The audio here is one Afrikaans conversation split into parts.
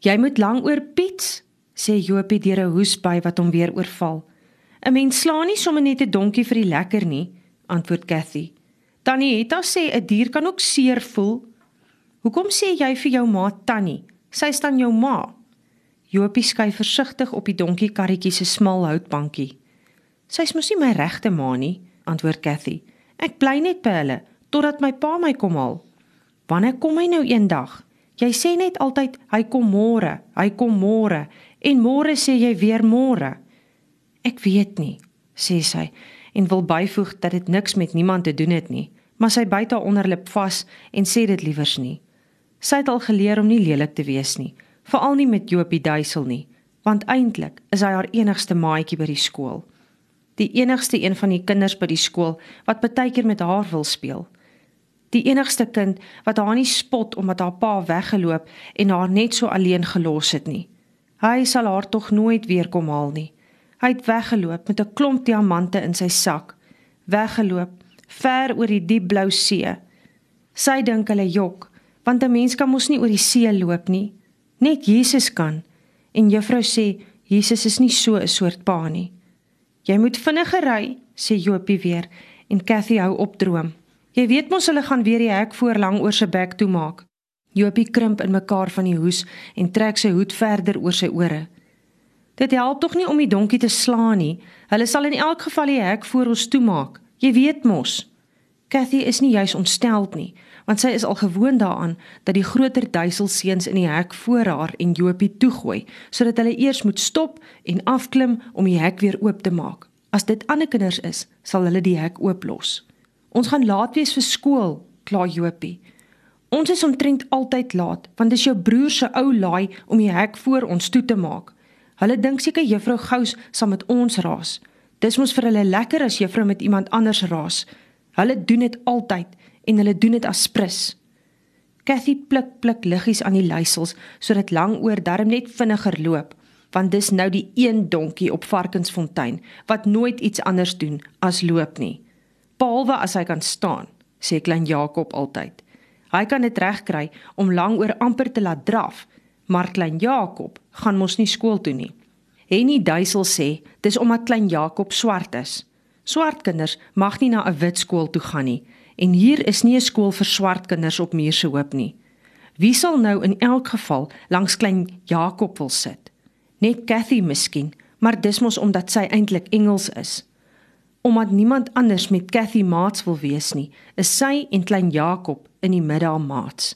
Jy moet lank oor Piet, sê Jopie deur 'n hoesby wat hom weer oorval. 'n Mens slaan nie sommer net 'n donkie vir die lekker nie, antwoord Cathy. Tannie Hetta sê 'n dier kan ook seer voel. Hoekom sê jy vir jou ma Tannie? Sy staan jou ma. Jopie skuif versigtig op die donkie karretjie se smal houtbankie. Sy's mos nie my regte ma nie, antwoord Cathy. Ek bly net by hulle totdat my pa my kom haal. Wanneer kom hy nou eendag? Jy sê net altyd hy kom môre, hy kom môre en môre sê jy weer môre. Ek weet nie, sê sy en wil byvoeg dat dit niks met niemand te doen het nie, maar sy byt haar onderlip vas en sê dit liewers nie. Sy het al geleer om nie lelik te wees nie, veral nie met Jopie Duisel nie, want eintlik is hy haar enigste maatjie by die skool. Die enigste een van die kinders by die skool wat baie keer met haar wil speel. Die enigste kind wat haar nie spot omdat haar pa weggeloop en haar net so alleen gelos het nie. Hy sal haar tog nooit weer kom haal nie. Hy het weggeloop met 'n klomp diamante in sy sak. Weggeloop ver oor die diep blou see. Sy dink hulle jok, want 'n mens kan mos nie oor die see loop nie. Net Jesus kan. En juffrou sê Jesus is nie so 'n soort pa nie. Jy moet vinniger ry, sê Jopie weer en Cathy hou op droom. Jy weet mos hulle gaan weer die hek voor lank oor sy bek toe maak. Jopie krimp in mekaar van die hoes en trek sy hoed verder oor sy ore. Dit help tog nie om die donkie te slaan nie. Hulle sal in elk geval die hek voor ons toemaak. Jy weet mos. Cathy is nie juis ontsteld nie, want sy is al gewoond daaraan dat die groter duiselseuns in die hek voor haar en Jopie toegooi, sodat hulle eers moet stop en afklim om die hek weer oop te maak. As dit ander kinders is, sal hulle die hek ooplos. Ons gaan laat wees vir skool, kla Jopie. Ons is omtrent altyd laat, want dis jou broer se ou laai om die hek voor ons toe te maak. Hulle dink seker juffrou Gous sal met ons raas. Dis mos vir hulle lekker as juffrou met iemand anders raas. Hulle doen dit altyd en hulle doen dit as prins. Cathy pluk pluk liggies aan die leisels sodat langoor darm net vinniger loop, want dis nou die een donkie op Varkensfontein wat nooit iets anders doen as loop nie behalwe as hy kan staan, sê klein Jakob altyd. Hy kan dit regkry om langoor amper te laat draf, maar klein Jakob gaan mos nie skool toe nie. Henny Duisel sê dis omdat klein Jakob swart is. Swart kinders mag nie na 'n wit skool toe gaan nie en hier is nie 'n skool vir swart kinders op Muurse Hoop nie. Wie sal nou in elk geval langs klein Jakob wil sit? Net Cathy miskien, maar dis mos omdat sy eintlik Engels is. Omdat niemand anders met Cathy maats wil wees nie, is sy en klein Jakob in die middag maats.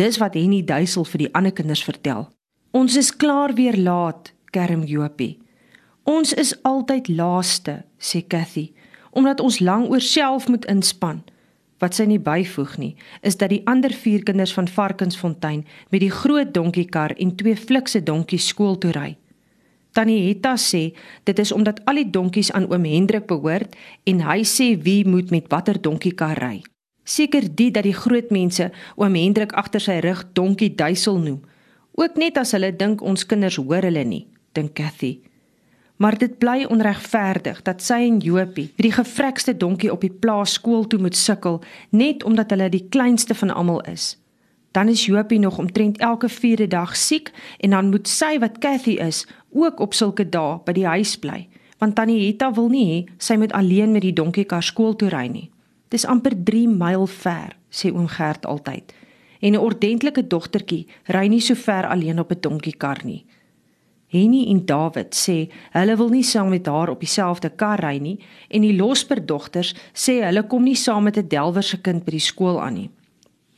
Dis wat Henny Duisel vir die ander kinders vertel. Ons is klaar weer laat, kerm Jopie. Ons is altyd laaste, sê Cathy, omdat ons lank oor self moet inspann. Wat sy nie byvoeg nie, is dat die ander vier kinders van Varkensfontein met die groot donkiekar en twee flikse donkies skool toe ry. Tannie Hetta sê dit is omdat al die donkies aan oom Hendrik behoort en hy sê wie moet met watter donkie kar ry. Seker dit dat die groot mense oom Hendrik agter sy rug donkie duisel noem. Ook net as hulle dink ons kinders hoor hulle nie, dink Cathy. Maar dit bly onregverdig dat sy en Jopie, die gevrekste donkie op die plaas skool toe moet sukkel net omdat hulle die kleinste van almal is. Dan is Jopie nog omtrent elke vierde dag siek en dan moet sy wat Cathy is ook op sulke dae by die huis bly want tannie Hetta wil nie hê sy moet alleen met die donkiekar skool toe ry nie. Dis amper 3 myl ver, sê oom Gert altyd. En 'n ordentlike dogtertjie ry nie so ver alleen op 'n donkiekar nie. Henny en David sê hulle wil nie saam met haar op dieselfde kar ry nie en die Losper dogters sê hulle kom nie saam met 'n Delwer se kind by die skool aan nie.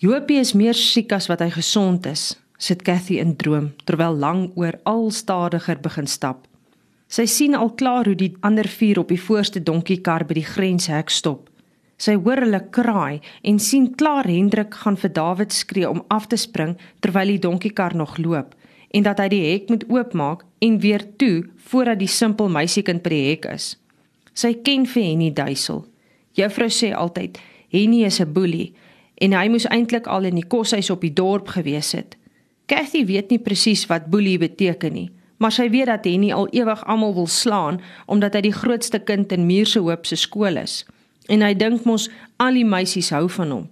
Jopie is meer siek as wat hy gesond is, sit Cathy in droom terwyl langoor al stadiger begin stap. Sy sien al klaar hoe die ander vier op die voorste donkiekar by die grenshek stop. Sy hoor hulle kraai en sien klaar Hendrik gaan vir David skree om af te spring terwyl die donkiekar nog loop en dat hy die hek moet oopmaak en weer toe voordat die simpel meisiekind by die hek is. Sy ken vir Henny Duisel. Juffrou sê altyd Henny is 'n boelie en hy moes eintlik al in die koshuis op die dorp gewees het. Cathy weet nie presies wat boelie beteken nie, maar sy weet dat Henny al ewig almal wil slaan omdat hy die grootste kind in Muurse Hoop se skool is. En hy dink mos al die meisies hou van hom.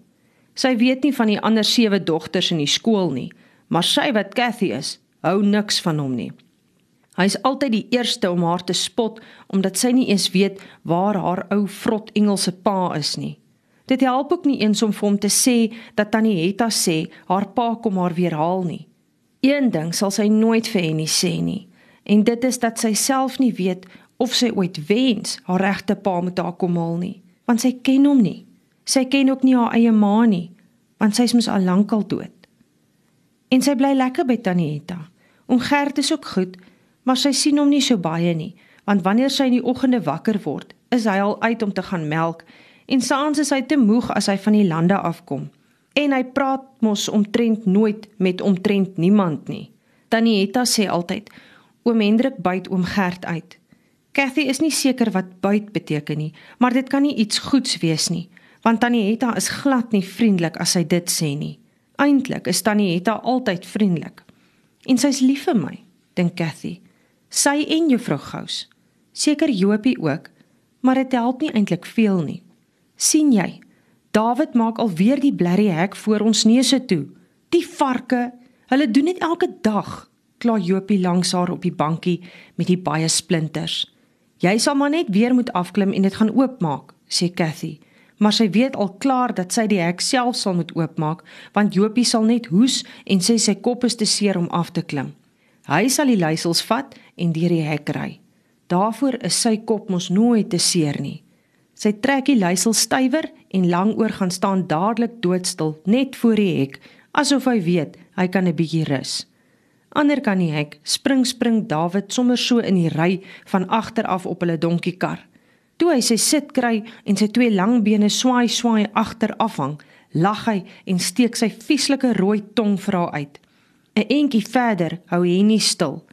Sy weet nie van die ander sewe dogters in die skool nie, maar sy wat Cathy is, hou niks van hom nie. Hy is altyd die eerste om haar te spot omdat sy nie eens weet waar haar ou vrot Engelse pa is nie. Dit help ook nie eens om vir hom te sê dat Tannie Hetta sê haar pa kom haar weer haal nie. Een ding sal sy nooit vir Henny sê nie, en dit is dat sy self nie weet of sy ooit wens haar regte pa moet haar kom haal nie, want sy ken hom nie. Sy ken ook nie haar eie ma nie, want sy is mos al lankal dood. En sy bly lekker by Tannie Hetta. Oom Gert is ook goed, maar sy sien hom nie so baie nie, want wanneer sy in die oggende wakker word, is hy al uit om te gaan melk en saans is hy te moeg as hy van die lande afkom. En hy praat mos omtrent nooit met omtrent niemand nie. Tannie Hetta sê altyd: "Oom Hendrik byt oom Gert uit." Cathy is nie seker wat byt beteken nie, maar dit kan nie iets goeds wees nie, want Tannie Hetta is glad nie vriendelik as sy dit sê nie. Eintlik is Tannie Hetta altyd vriendelik. En sy's lief vir my, dink Cathy. Sy en Juffrou Gous. Seker Jopie ook, maar dit help nie eintlik veel nie sien jy? David maak alweer die blerry hek voor ons neuse toe. Die varke, hulle doen dit elke dag. Kla Jopie langs haar op die bankie met die baie splinters. Jy sal maar net weer moet afklim en dit gaan oopmaak, sê Cathy. Maar sy weet al klaar dat sy die hek self sal moet oopmaak, want Jopie sal net hoes en sê sy kop is te seer om af te klim. Hy sal die leiersels vat en deur die hek ry. Daarvoor is sy kop mos nooit te seer nie. Sy trek die luisel stywer en langoor gaan staan dadelik doodstil net voor die hek, asof hy weet hy kan 'n bietjie rus. Ander kan die hek spring spring Dawid sommer so in die ry van agter af op hulle donkiekar. Toe hy sy sit kry en sy twee lang bene swaai swaai agter afhang, lag hy en steek sy vieslike rooi tong vir haar uit. 'n Entjie verder hou hy nie stil.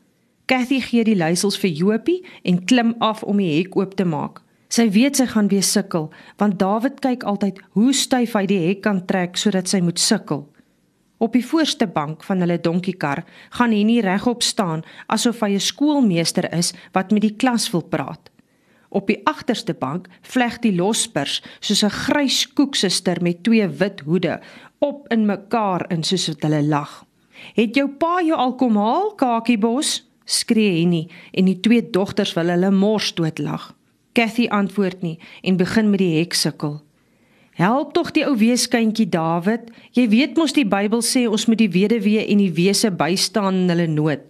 Cathy gee die luisels vir Jopie en klim af om die hek oop te maak. Sy weet sy gaan weer sukkel, want Dawid kyk altyd hoe styf hy die hek kan trek sodat sy moet sukkel. Op die voorste bank van hulle donkiekar gaan Henny regop staan asof hy 'n skoolmeester is wat met die klas wil praat. Op die agterste bank vleg die lospers soos 'n grys koeksuster met twee wit hoede op in mekaar in soos wat hulle lag. "Het jou pa jou al kom haal, Kakiebos?" skree Henny en die twee dogters wil hulle mors doodlag. Cathy antwoord nie en begin met die hek sukkel. Help tog die ou weeskindjie Dawid. Jy weet mos die Bybel sê ons moet die weduwee en die wese bystaan in hulle nood.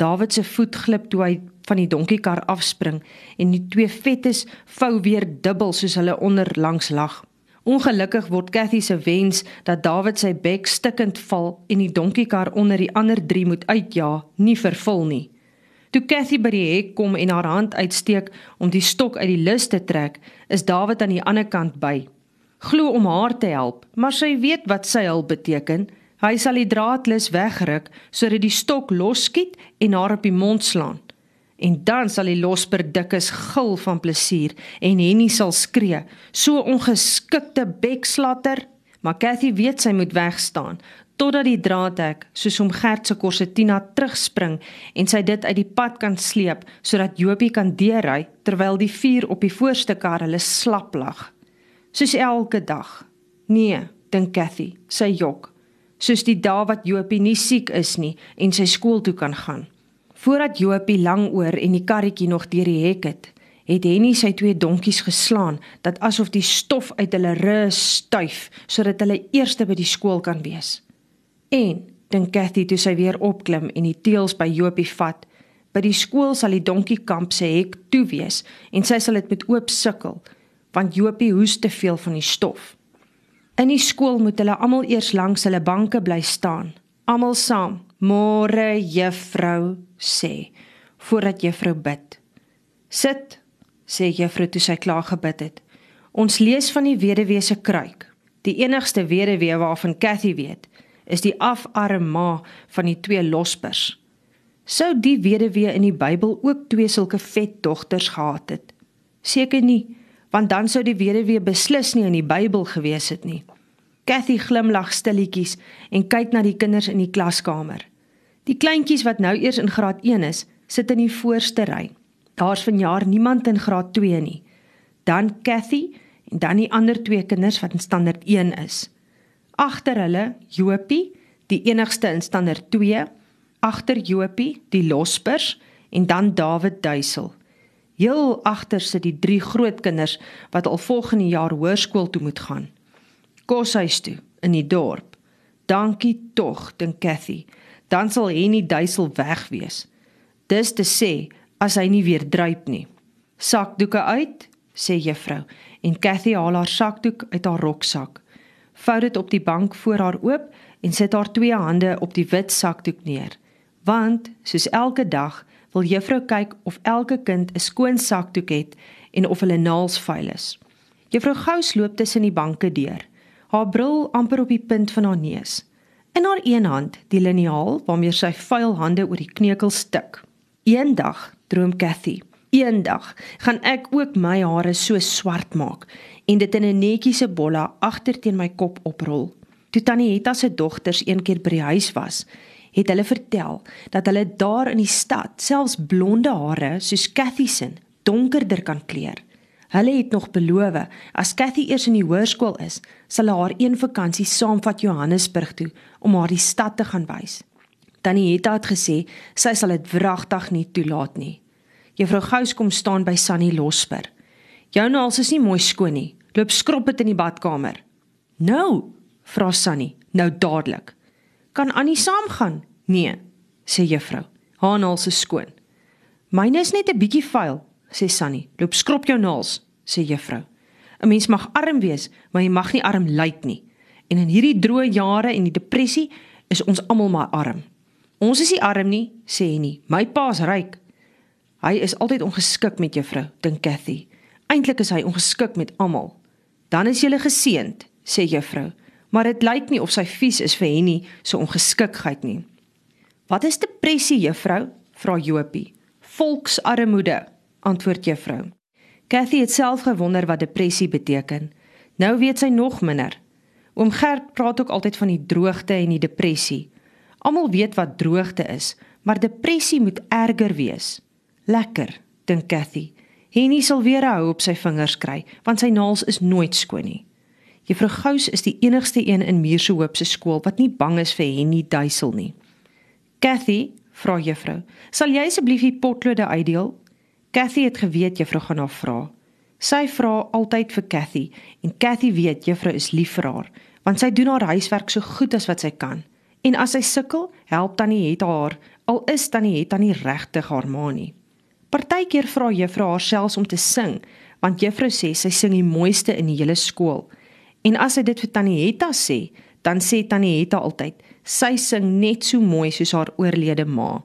Dawid se voet glip toe hy van die donkiekar afspring en die twee vettes vou weer dubbel soos hulle onder langs lag. Ongelukkig word Cathy se wens dat Dawid sy bek stikkend val en die donkiekar onder die ander 3 moet uitja, nie vervul nie. Toe Cathy by die hek kom en haar hand uitsteek om die stok uit die lus te trek, is Dawid aan die ander kant by. Glo om haar te help, maar sy weet wat sy hulp beteken. Hy sal die draadlus wegruk sodat die stok losskiet en haar op die mond slaan. En dan sal die losper dikkes gil van plesier en Henny sal skree: "So ongeskikte bekslatter!" Maar Cathy weet sy moet wegstaan totdat die draadhek soos om Gert se korsetina terugspring en sy dit uit die pad kan sleep sodat Jopie kan deurry terwyl die vuur op die voorste kar hulle slap lag. Soos elke dag. Nee, dink Cathy, sy jok. Soos die dae wat Jopie nie siek is nie en sy skool toe kan gaan. Voordat Jopie langoor en die karretjie nog deur die hek het, het Henny sy twee donkies geslaan dat asof die stof uit hulle rus styf sodat hulle eers by die skool kan wees. En dink Cathy toe sy weer opklim en die teels by Jopie vat. By die skool sal die donkiekamp se hek toe wees en sy sal dit met oop sukkel want Jopie hoes te veel van die stof. In die skool moet hulle almal eers langs hulle banke bly staan. Almal saam. Môre juffrou sê voordat juffrou bid. Sit sê juffrou toe sy klaar gebid het. Ons lees van die weduwee se kruik. Die enigste weduwee waarvan Cathy weet is die afarma van die twee lospers. Sou die weduwee in die Bybel ook twee sulke vet dogters gehad het? Seker nie, want dan sou die weduwee beslis nie in die Bybel gewees het nie. Cathy glimlag stilletjies en kyk na die kinders in die klaskamer. Die kleintjies wat nou eers in graad 1 is, sit in die voorste ry. Daar's vanjaar niemand in graad 2 nie. Dan Cathy en dan die ander twee kinders wat in standaard 1 is agter hulle Jopie, die enigste in standaard 2, agter Jopie, die lospers en dan David Duisel. Heel agter sit die drie grootkinders wat al volgende jaar hoërskool toe moet gaan. Koshuis toe in die dorp. Dankie tog, dink Cathy. Dan sal Henny Duisel weg wees. Dis te sê as hy nie weer druip nie. Sakdoeke uit, sê juffrou, en Cathy haal haar sakdoek uit haar roksak. Vou dit op die bank voor haar oop en sit haar twee hande op die wit sakdoek neer. Want soos elke dag wil juffrou kyk of elke kind 'n skoon sakdoek het en of hulle naels vuil is. Juffrou Gous loop tussen die banke deur, haar bril amper op die punt van haar neus. In haar een hand die liniaal waarmee sy vuil hande oor die kneukels tik. Eendag droom Cathy. Eendag gaan ek ook my hare so swart maak en dit in 'n netjiese bolla agter teen my kop oprol. Toe Tannie Hetta se dogters eendag by die huis was, het hulle vertel dat hulle daar in die stad selfs blonde hare soos Cathy se donkerder kan kleur. Hulle het nog beloof as Cathy eers in die hoërskool is, sal hulle haar een vakansie saamvat Johannesburg toe om haar die stad te gaan wys. Tannie Hetta het gesê sy sal dit wragtig nie toelaat nie. Juffrou Gous kom staan by Sunny Losper. Jou naels is nie mooi skoon nie. Loop skrob dit in die badkamer. Nou, vra Sunny, nou dadelik. Kan Annie saamgaan? Nee, sê juffrou. Haar naels is skoon. Myne is net 'n bietjie vuil, sê Sunny. Loop skrob jou naels, sê juffrou. 'n Mens mag arm wees, maar jy mag nie arm lyk nie. En in hierdie droë jare en die depressie is ons almal maar arm. Ons is nie arm nie, sê Henny. My pa's ryk. Hy is altyd ongeskik met juffrou, dink Cathy. Eintlik is hy ongeskik met almal. Dan is jy geseënd, sê juffrou maar dit lyk nie of sy vies is vir Henny se so ongeskikheid nie. Wat is depressie, juffrou? vra Jopie. Volksarmoede, antwoord juffrou. Cathy het self gewonder wat depressie beteken. Nou weet sy nog minder. Oom Gert praat ook altyd van die droogte en die depressie. Almal weet wat droogte is, maar depressie moet erger wees. Lekker, dink Cathy. Henny sal weer hou op sy vingers kry, want sy naels is nooit skoon nie. Juffrou Gous is die enigste een in Muurshoop se skool wat nie bang is vir Henny Duisel nie. Cathy, vra juffrou, sal jy asseblief die potlode uitdeel? Cathy het geweet juffrou gaan haar vra. Sy vra altyd vir Cathy en Cathy weet juffrou is lief vir haar, want sy doen haar huiswerk so goed as wat sy kan. En as sy sukkel, help tannie het haar, al is tannie het tannie regtig haar ma nie. Partykeer vra juffrou haar selfs om te sing, want juffrou sê sy sing die mooiste in die hele skool. En as hy dit vir Tannie Hetta sê, dan sê Tannie Hetta altyd, sy sing net so mooi soos haar oorlede ma.